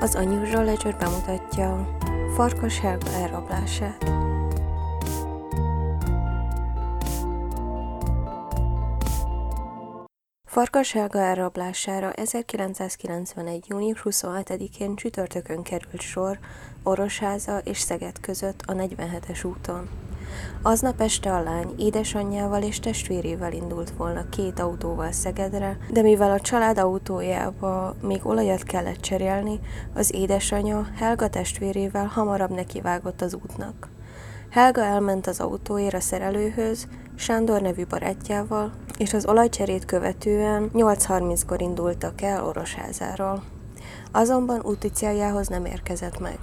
Az Unusual Ledger bemutatja Farkas Helga elrablását. Farkas Helga elrablására 1991. június 27-én csütörtökön került sor Orosháza és Szeged között a 47-es úton. Aznap este a lány édesanyjával és testvérével indult volna két autóval Szegedre, de mivel a család autójába még olajat kellett cserélni, az édesanyja Helga testvérével hamarabb nekivágott az útnak. Helga elment az autóért a szerelőhöz, Sándor nevű barátjával, és az olajcserét követően 8.30-kor indultak el Orosházáról. Azonban úti céljához nem érkezett meg.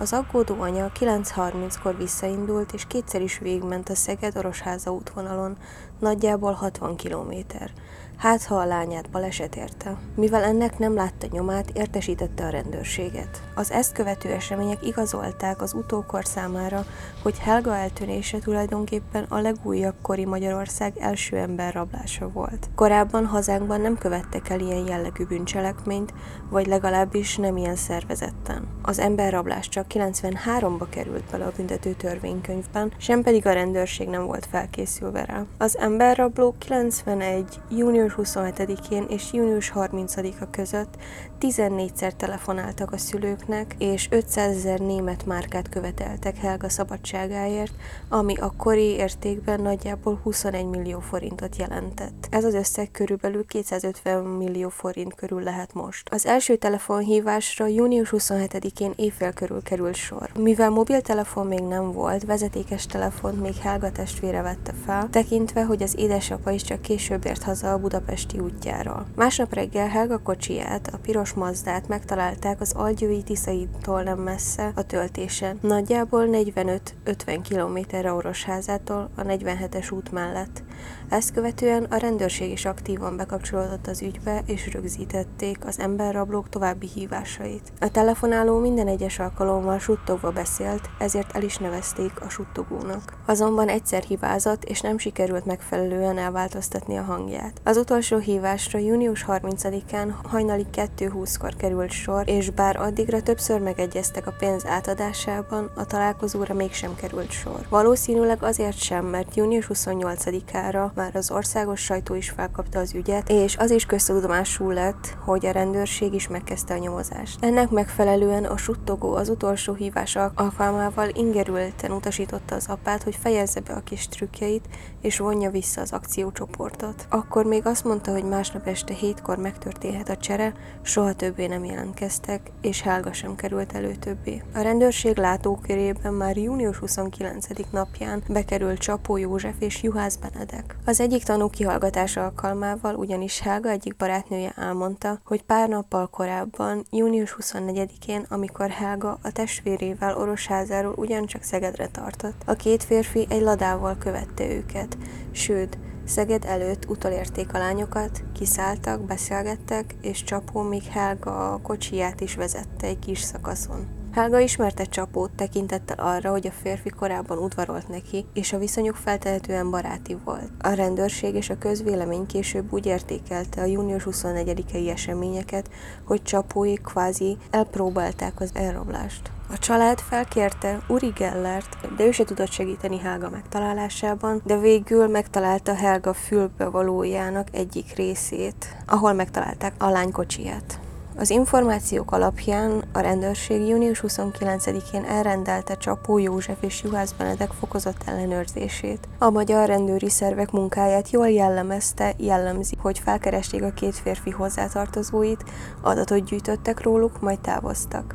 Az aggódó anya 9.30-kor visszaindult, és kétszer is végment a Szeged-Orosháza útvonalon, nagyjából 60 kilométer. Hát, ha a lányát baleset érte. Mivel ennek nem látta nyomát, értesítette a rendőrséget. Az ezt követő események igazolták az utókor számára, hogy Helga eltűnése tulajdonképpen a legújabb kori Magyarország első ember rablása volt. Korábban hazánkban nem követtek el ilyen jellegű bűncselekményt, vagy legalábbis nem ilyen szervezetten. Az emberrablás csak 93-ba került bele a büntető törvénykönyvben, sem pedig a rendőrség nem volt felkészülve rá. Az emberrablók 91. június 27-én és június 30-a között 14-szer telefonáltak a szülőknek, és 500 ezer német márkát követeltek Helga szabadságáért, ami a kori értékben nagyjából 21 millió forintot jelentett. Ez az összeg körülbelül 250 millió forint körül lehet most. Az első telefonhívásra június 27-én éjfél körül került sor. Mivel mobiltelefon még nem volt, vezetékes telefont még Helga testvére vette fel, tekintve, hogy az édesapa is csak később ért haza a budapesti útjáról. Másnap reggel Helga kocsiját, a piros Mazdát megtalálták az Algyői Tiszaitól nem messze a töltésen, nagyjából 45-50 kilométerre Orosházától a 47-es út mellett. Ezt követően a rendőrség is aktívan bekapcsolódott az ügybe, és rögzítették az emberrablók további hívásait. A telefonáló minden egyes alkalommal suttogva beszélt, ezért el is nevezték a suttogónak. Azonban egyszer hibázott, és nem sikerült megfelelően elváltoztatni a hangját. Az utolsó hívásra június 30-án hajnali 2.20-kor került sor, és bár addigra többször megegyeztek a pénz átadásában, a találkozóra mégsem került sor. Valószínűleg azért sem, mert június 28-ára már az országos sajtó is felkapta az ügyet, és az is köztudomású lett, hogy a rendőrség is megkezdte a nyomozást. Ennek megfelelően a suttogó az utolsó hívás alkalmával ingerülten utasította az apát, hogy fejezze be a kis trükkjeit, és vonja vissza az akciócsoportot. Akkor még azt mondta, hogy másnap este hétkor megtörténhet a csere, soha többé nem jelentkeztek, és Helga sem került elő többé. A rendőrség látókörében már június 29. napján bekerült Csapó József és Juhász Benedek. Az egyik tanú kihallgatás alkalmával ugyanis Helga egyik barátnője elmondta, hogy pár nappal korábban, június 24-én, amikor Helga a testvérével Orosházáról ugyancsak Szegedre tartott, a két férfi egy ladával követte őket, sőt, Szeged előtt utolérték a lányokat, kiszálltak, beszélgettek, és Csapó még Helga a kocsiját is vezette egy kis szakaszon. Helga ismerte Csapót tekintettel arra, hogy a férfi korábban udvarolt neki, és a viszonyuk feltehetően baráti volt. A rendőrség és a közvélemény később úgy értékelte a június 24-i eseményeket, hogy Csapói kvázi elpróbálták az elrablást. A család felkérte Uri Gellert, de ő se tudott segíteni Helga megtalálásában, de végül megtalálta Helga fülbevalójának egyik részét, ahol megtalálták a lány kocsiját. Az információk alapján a rendőrség június 29-én elrendelte Csapó József és Juhász Benedek fokozott ellenőrzését. A magyar rendőri szervek munkáját jól jellemezte, jellemzi, hogy felkeresték a két férfi hozzátartozóit, adatot gyűjtöttek róluk, majd távoztak.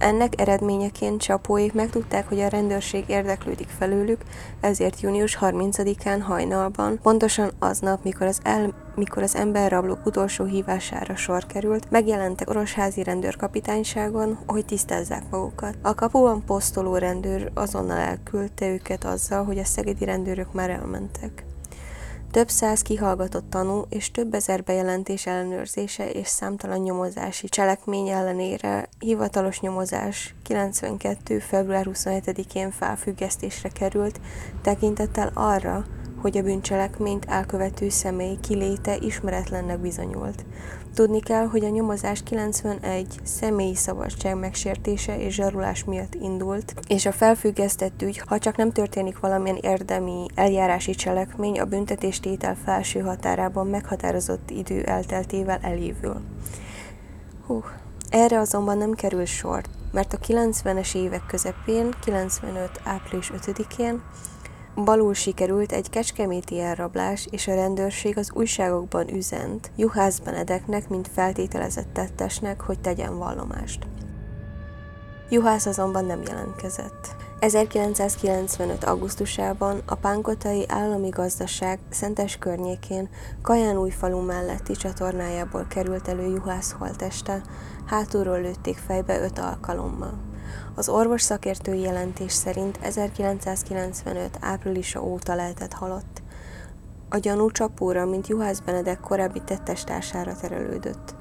Ennek eredményeként csapóik megtudták, hogy a rendőrség érdeklődik felőlük, ezért június 30-án hajnalban, pontosan aznap, mikor az, el, mikor az emberrablók utolsó hívására sor került, megjelentek orosházi rendőrkapitányságon, hogy tisztázzák magukat. A kapuban posztoló rendőr azonnal elküldte őket azzal, hogy a szegedi rendőrök már elmentek. Több száz kihallgatott tanú és több ezer bejelentés ellenőrzése és számtalan nyomozási cselekmény ellenére hivatalos nyomozás 92. február 27-én felfüggesztésre került, tekintettel arra, hogy a bűncselekményt elkövető személy kiléte ismeretlennek bizonyult. Tudni kell, hogy a nyomozás 91 személyi szabadság megsértése és zsarulás miatt indult, és a felfüggesztett ügy, ha csak nem történik valamilyen érdemi eljárási cselekmény, a büntetéstétel felső határában meghatározott idő elteltével elévül. Hú, erre azonban nem kerül sor, mert a 90-es évek közepén, 95. április 5-én Balul sikerült egy kecskeméti elrablás, és a rendőrség az újságokban üzent Juhász Benedeknek, mint feltételezett tettesnek, hogy tegyen vallomást. Juhász azonban nem jelentkezett. 1995. augusztusában a Pánkotai Állami Gazdaság Szentes környékén Kaján falu melletti csatornájából került elő Juhász holteste, hátulról lőtték fejbe öt alkalommal. Az orvos szakértői jelentés szerint 1995. áprilisa óta lehetett halott. A gyanú csapóra, mint Juhász Benedek korábbi tettestársára terelődött.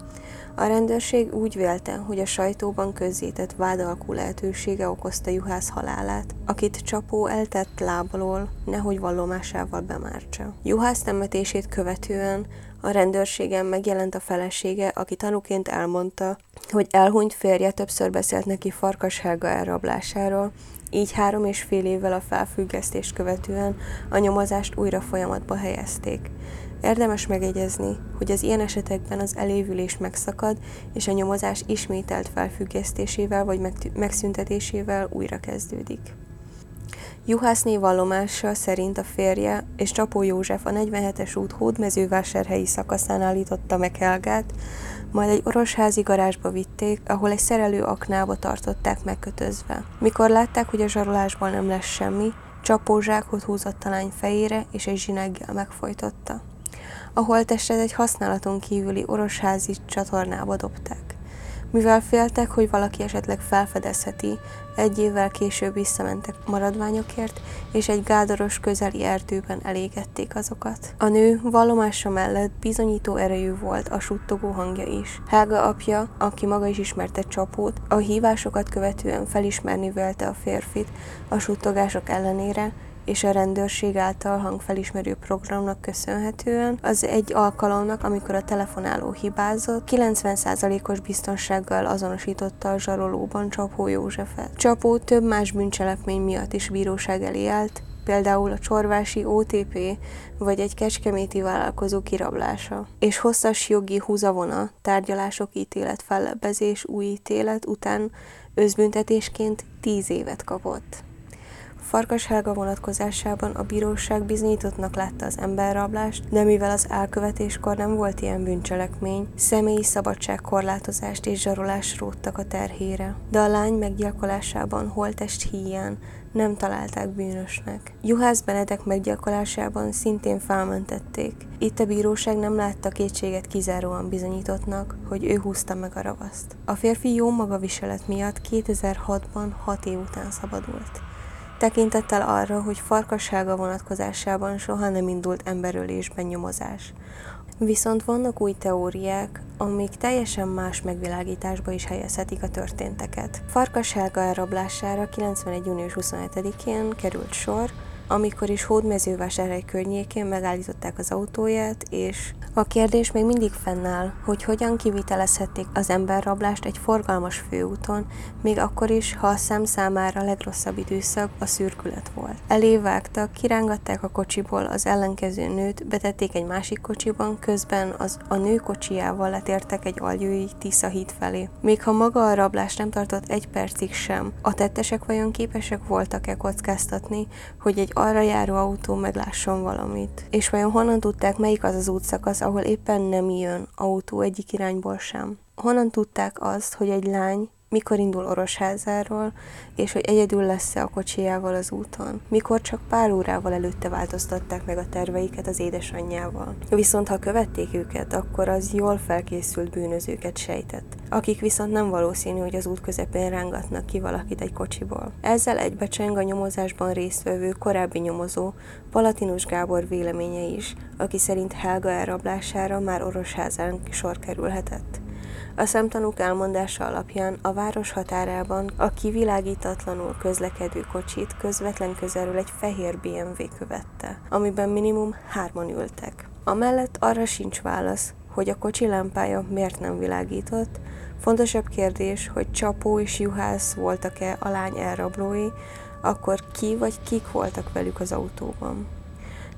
A rendőrség úgy vélte, hogy a sajtóban közzétett vádalkú lehetősége okozta Juhász halálát, akit Csapó eltett lábalól, nehogy vallomásával bemártsa. Juhász temetését követően a rendőrségen megjelent a felesége, aki tanúként elmondta, hogy elhunyt férje többször beszélt neki Farkas Helga elrablásáról, így három és fél évvel a felfüggesztést követően a nyomozást újra folyamatba helyezték. Érdemes megegyezni, hogy az ilyen esetekben az elévülés megszakad, és a nyomozás ismételt felfüggesztésével vagy megszüntetésével újra kezdődik. Juhászné vallomása szerint a férje és Csapó József a 47-es út hódmezővásárhelyi szakaszán állította meg Helgát, majd egy orosházi garázsba vitték, ahol egy szerelő aknába tartották megkötözve. Mikor látták, hogy a zsarolásból nem lesz semmi, Csapó zsákot húzott a lány fejére, és egy zsineggel megfojtotta. A holttestet egy használaton kívüli orosházi csatornába dobták. Mivel féltek, hogy valaki esetleg felfedezheti, egy évvel később visszamentek maradványokért, és egy gádoros közeli erdőben elégették azokat. A nő vallomása mellett bizonyító erejű volt a suttogó hangja is. Helga apja, aki maga is ismerte csapót, a hívásokat követően felismerni vélte a férfit a suttogások ellenére, és a rendőrség által hangfelismerő programnak köszönhetően az egy alkalomnak, amikor a telefonáló hibázott, 90%-os biztonsággal azonosította a zsarolóban Csapó Józsefet. Csapó több más bűncselekmény miatt is bíróság elé állt, például a csorvási OTP vagy egy kecskeméti vállalkozó kirablása, és hosszas jogi húzavona, tárgyalások, ítélet, fellebbezés, új ítélet után özbüntetésként 10 évet kapott. Farkas Helga vonatkozásában a bíróság bizonyítottnak látta az emberrablást, de mivel az elkövetéskor nem volt ilyen bűncselekmény, személyi szabadságkorlátozást és zsarolást róttak a terhére. De a lány meggyilkolásában holtest híján nem találták bűnösnek. Juhász Benedek meggyilkolásában szintén felmentették. Itt a bíróság nem látta kétséget kizáróan bizonyítottnak, hogy ő húzta meg a ravaszt. A férfi jó magaviselet miatt 2006-ban 6 év után szabadult tekintettel arra, hogy farkassága vonatkozásában soha nem indult emberölésben nyomozás. Viszont vannak új teóriák, amik teljesen más megvilágításba is helyezhetik a történteket. Farkas Helga elrablására 91. június 27-én került sor, amikor is hódmezővásárhely környékén megállították az autóját, és a kérdés még mindig fennáll, hogy hogyan kivitelezhették az emberrablást egy forgalmas főúton, még akkor is, ha a szem számára a legrosszabb időszak a szürkület volt. Elévágtak, kirángatták a kocsiból az ellenkező nőt, betették egy másik kocsiban, közben az a nő kocsijával letértek egy algyői Tisza híd felé. Még ha maga a rablás nem tartott egy percig sem, a tettesek vajon képesek voltak-e kockáztatni, hogy egy arra járó autó meglásson valamit? És vajon honnan tudták, melyik az az útszakasz, ahol éppen nem jön autó egyik irányból sem. Honnan tudták azt, hogy egy lány mikor indul Orosházáról, és hogy egyedül lesz-e a kocsijával az úton. Mikor csak pár órával előtte változtatták meg a terveiket az édesanyjával. Viszont ha követték őket, akkor az jól felkészült bűnözőket sejtett, akik viszont nem valószínű, hogy az út közepén rángatnak ki valakit egy kocsiból. Ezzel egybecseng a nyomozásban résztvevő korábbi nyomozó, Palatinus Gábor véleménye is, aki szerint Helga elrablására már Orosházán sor kerülhetett. A szemtanúk elmondása alapján a város határában a kivilágítatlanul közlekedő kocsit közvetlen közelről egy fehér BMW követte, amiben minimum hárman ültek. Amellett arra sincs válasz, hogy a kocsi lámpája miért nem világított, fontosabb kérdés, hogy Csapó és Juhász voltak-e a lány elrablói, akkor ki vagy kik voltak velük az autóban.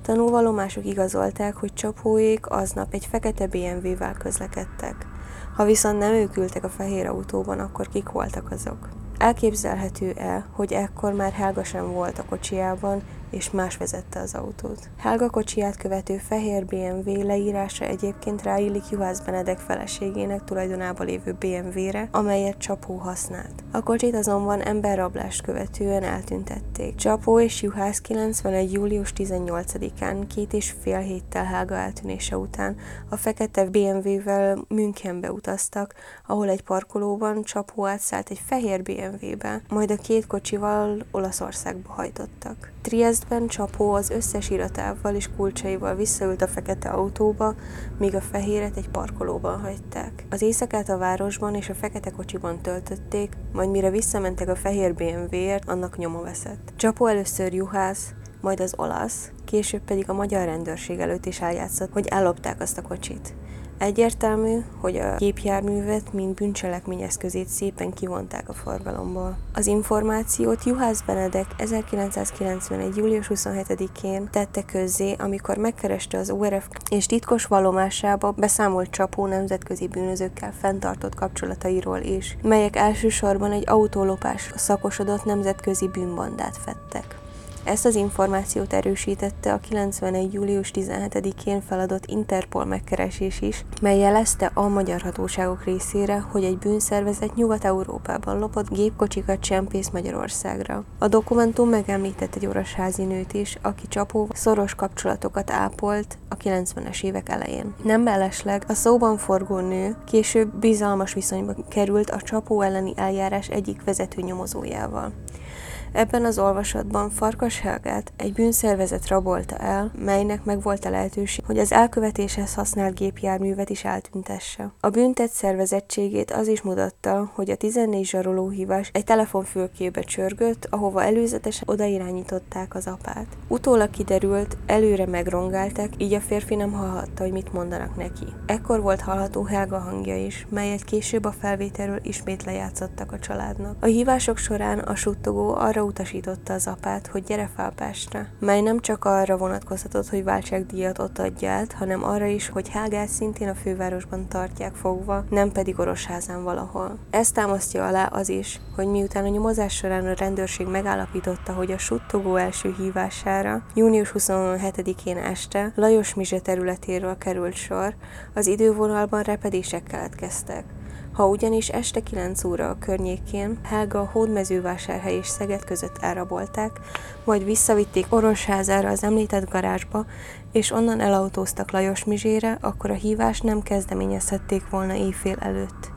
Tanúvalomások igazolták, hogy Csapóék aznap egy fekete BMW-vel közlekedtek. Ha viszont nem ők ültek a fehér autóban, akkor kik voltak azok? Elképzelhető-e, hogy ekkor már Helga sem volt a kocsiában, és más vezette az autót. Helga kocsiját követő fehér BMW leírása egyébként ráillik Juhász Benedek feleségének tulajdonában lévő BMW-re, amelyet Csapó használt. A kocsit azonban emberrablást követően eltüntették. Csapó és Juhász 91. július 18-án két és fél héttel Helga eltűnése után a fekete BMW-vel Münchenbe utaztak, ahol egy parkolóban Csapó átszállt egy fehér BMW-be, majd a két kocsival Olaszországba hajtottak. Triestben Csapó az összes iratával és kulcsaival visszaült a fekete autóba, míg a fehéret egy parkolóban hagyták. Az éjszakát a városban és a fekete kocsiban töltötték, majd mire visszamentek a fehér BMW-ért, annak nyoma veszett. Csapó először juhász, majd az olasz, később pedig a magyar rendőrség előtt is eljátszott, hogy ellopták azt a kocsit. Egyértelmű, hogy a gépjárművet, mint bűncselekmény eszközét szépen kivonták a forgalomból. Az információt Juhász Benedek 1991. július 27-én tette közzé, amikor megkereste az ORF és titkos vallomásába beszámolt Csapó nemzetközi bűnözőkkel fenntartott kapcsolatairól is, melyek elsősorban egy autólopás szakosodott nemzetközi bűnbandát fettek. Ezt az információt erősítette a 91. július 17-én feladott Interpol megkeresés is, mely jelezte a magyar hatóságok részére, hogy egy bűnszervezet Nyugat-Európában lopott gépkocsikat csempész Magyarországra. A dokumentum megemlített egy orosházi nőt is, aki csapó szoros kapcsolatokat ápolt a 90-es évek elején. Nem mellesleg a szóban forgó nő később bizalmas viszonyba került a csapó elleni eljárás egyik vezető nyomozójával. Ebben az olvasatban Farkas Helgát egy bűnszervezet rabolta el, melynek meg volt a lehetőség, hogy az elkövetéshez használt gépjárművet is eltüntesse. A büntet szervezettségét az is mutatta, hogy a 14 zsarolóhívás egy telefonfülkébe csörgött, ahova előzetesen odairányították az apát. Utólag kiderült, előre megrongálták, így a férfi nem hallhatta, hogy mit mondanak neki. Ekkor volt hallható Helga hangja is, melyet később a felvételről ismét lejátszottak a családnak. A hívások során a suttogó arra arra utasította az apát, hogy gyere Pestre, mely nem csak arra vonatkozhatott, hogy váltságdíjat ott adja át, hanem arra is, hogy Hágát szintén a fővárosban tartják fogva, nem pedig Orosházán valahol. Ezt támasztja alá az is, hogy miután a nyomozás során a rendőrség megállapította, hogy a suttogó első hívására június 27-én este Lajos Mizse területéről került sor, az idővonalban repedések keletkeztek. Ha ugyanis este 9 óra a környékén Helga a hódmezővásárhely és Szeged között elrabolták, majd visszavitték Orosházára az említett garázsba, és onnan elautóztak Lajos Mizsére, akkor a hívást nem kezdeményezhették volna éjfél előtt.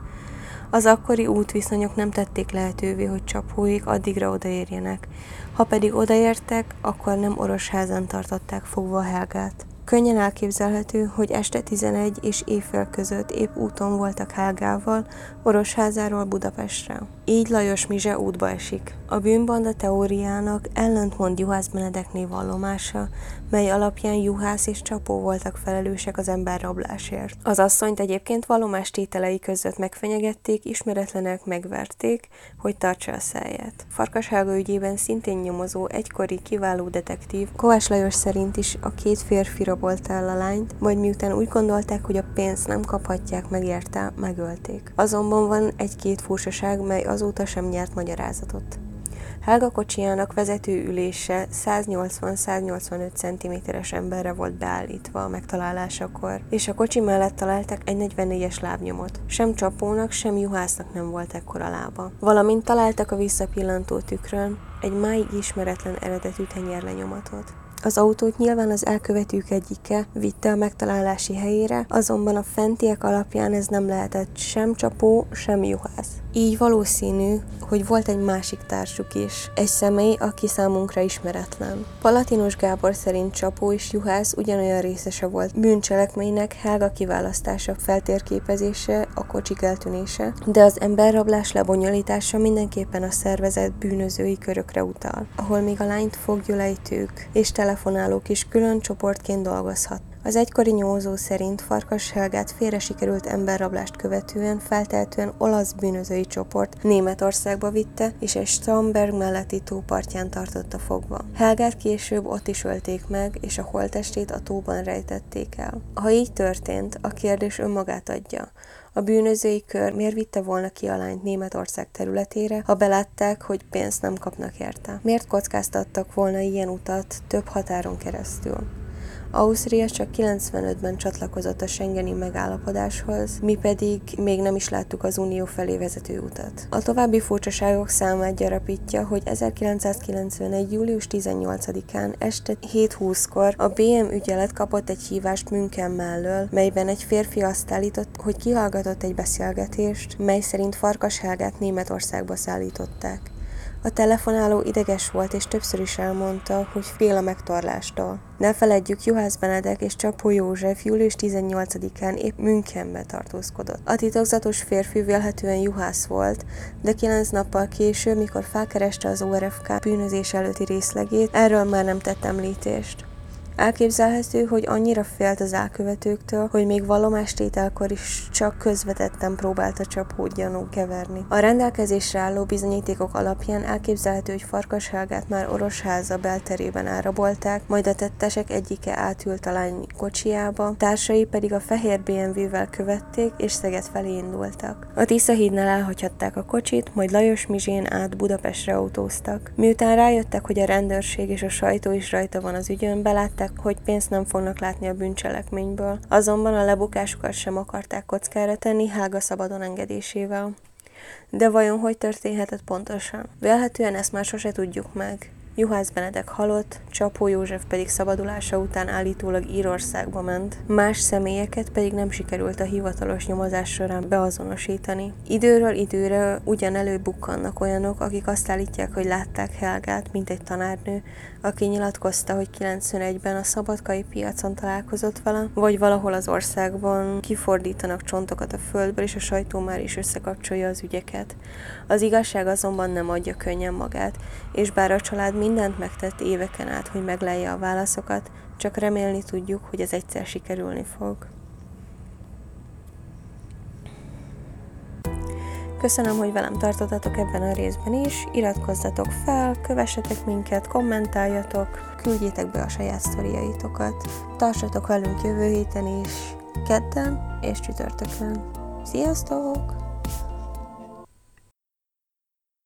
Az akkori útviszonyok nem tették lehetővé, hogy csapóik addigra odaérjenek. Ha pedig odaértek, akkor nem Orosházan tartották fogva Helgát. Könnyen elképzelhető, hogy este 11 és éjfél között épp úton voltak Helgával, Orosházáról Budapestre. Így Lajos Mizse útba esik. A bűnbanda teóriának ellentmond Juhász Benedekné vallomása, mely alapján Juhász és Csapó voltak felelősek az emberrablásért. Az asszonyt egyébként vallomás tételei között megfenyegették, ismeretlenek megverték, hogy tartsa a száját. Farkas Helga ügyében szintén nyomozó egykori kiváló detektív Kovács Lajos szerint is a két férfi rabolt el a lányt, majd miután úgy gondolták, hogy a pénzt nem kaphatják meg érte, megölték. Azonban van egy-két furcsaság, mely azóta sem nyert magyarázatot. Helga kocsijának vezető ülése 180-185 cm-es emberre volt beállítva a megtalálásakor, és a kocsi mellett találtak egy 44-es lábnyomot. Sem csapónak, sem juhásznak nem volt ekkora lába. Valamint találtak a visszapillantó tükrön egy máig ismeretlen eredetű tenyérlenyomatot. Az autót nyilván az elkövetők egyike vitte a megtalálási helyére, azonban a fentiek alapján ez nem lehetett sem csapó, sem juhász. Így valószínű, hogy volt egy másik társuk is, egy személy, aki számunkra ismeretlen. Palatinus Gábor szerint Csapó és Juhász ugyanolyan részese volt bűncselekménynek Helga kiválasztása, feltérképezése, a kocsik eltűnése, de az emberrablás lebonyolítása mindenképpen a szervezet bűnözői körökre utal, ahol még a lányt foggyulejtők és telefonálók is külön csoportként dolgozhat. Az egykori nyomozó szerint Farkas Helgát félre sikerült emberrablást követően feltehetően olasz bűnözői csoport Németországba vitte, és egy Stromberg melletti tó partján tartotta fogva. Helgát később ott is ölték meg, és a holtestét a tóban rejtették el. Ha így történt, a kérdés önmagát adja. A bűnözői kör miért vitte volna ki a lányt Németország területére, ha belátták, hogy pénzt nem kapnak érte? Miért kockáztattak volna ilyen utat több határon keresztül? Ausztria csak 95-ben csatlakozott a Schengeni megállapodáshoz, mi pedig még nem is láttuk az Unió felé vezető utat. A további furcsaságok számát gyarapítja, hogy 1991. július 18-án este 7.20-kor a BM ügyelet kapott egy hívást München mellől, melyben egy férfi azt állított, hogy kihallgatott egy beszélgetést, mely szerint Farkas Helgát Németországba szállították. A telefonáló ideges volt, és többször is elmondta, hogy fél a megtorlástól. Ne feledjük, Juhász Benedek és Csapó József július 18-án épp Münchenbe tartózkodott. A titokzatos férfi vélhetően Juhász volt, de kilenc nappal később, mikor felkereste az ORFK bűnözés előtti részlegét, erről már nem tett említést. Elképzelhető, hogy annyira félt az elkövetőktől, hogy még valomástételkor is csak közvetetten próbálta csapót gyanú keverni. A rendelkezésre álló bizonyítékok alapján elképzelhető, hogy Farkas Helgát már Orosháza belterében árabolták, majd a tettesek egyike átült a lány kocsiába, társai pedig a fehér BMW-vel követték és Szeged felé indultak. A Tisza hídnál elhagyhatták a kocsit, majd Lajos Mizsén át Budapestre autóztak. Miután rájöttek, hogy a rendőrség és a sajtó is rajta van az ügyön, belátták, féltek, hogy pénzt nem fognak látni a bűncselekményből, azonban a lebukásukat sem akarták kockára tenni Hága szabadon engedésével. De vajon hogy történhetett pontosan? Vélhetően ezt már sose tudjuk meg. Juhász Benedek halott, Csapó József pedig szabadulása után állítólag Írországba ment, más személyeket pedig nem sikerült a hivatalos nyomozás során beazonosítani. Időről időre ugyan előbukkannak olyanok, akik azt állítják, hogy látták Helgát, mint egy tanárnő, aki nyilatkozta, hogy 91-ben a szabadkai piacon találkozott vele, vagy valahol az országban kifordítanak csontokat a földből, és a sajtó már is összekapcsolja az ügyeket. Az igazság azonban nem adja könnyen magát, és bár a család mindent megtett éveken át, hogy meglelje a válaszokat, csak remélni tudjuk, hogy ez egyszer sikerülni fog. Köszönöm, hogy velem tartottatok ebben a részben is, iratkozzatok fel, kövessetek minket, kommentáljatok, küldjétek be a saját sztoriaitokat. Tartsatok velünk jövő héten is, kedden és csütörtökön. Sziasztok!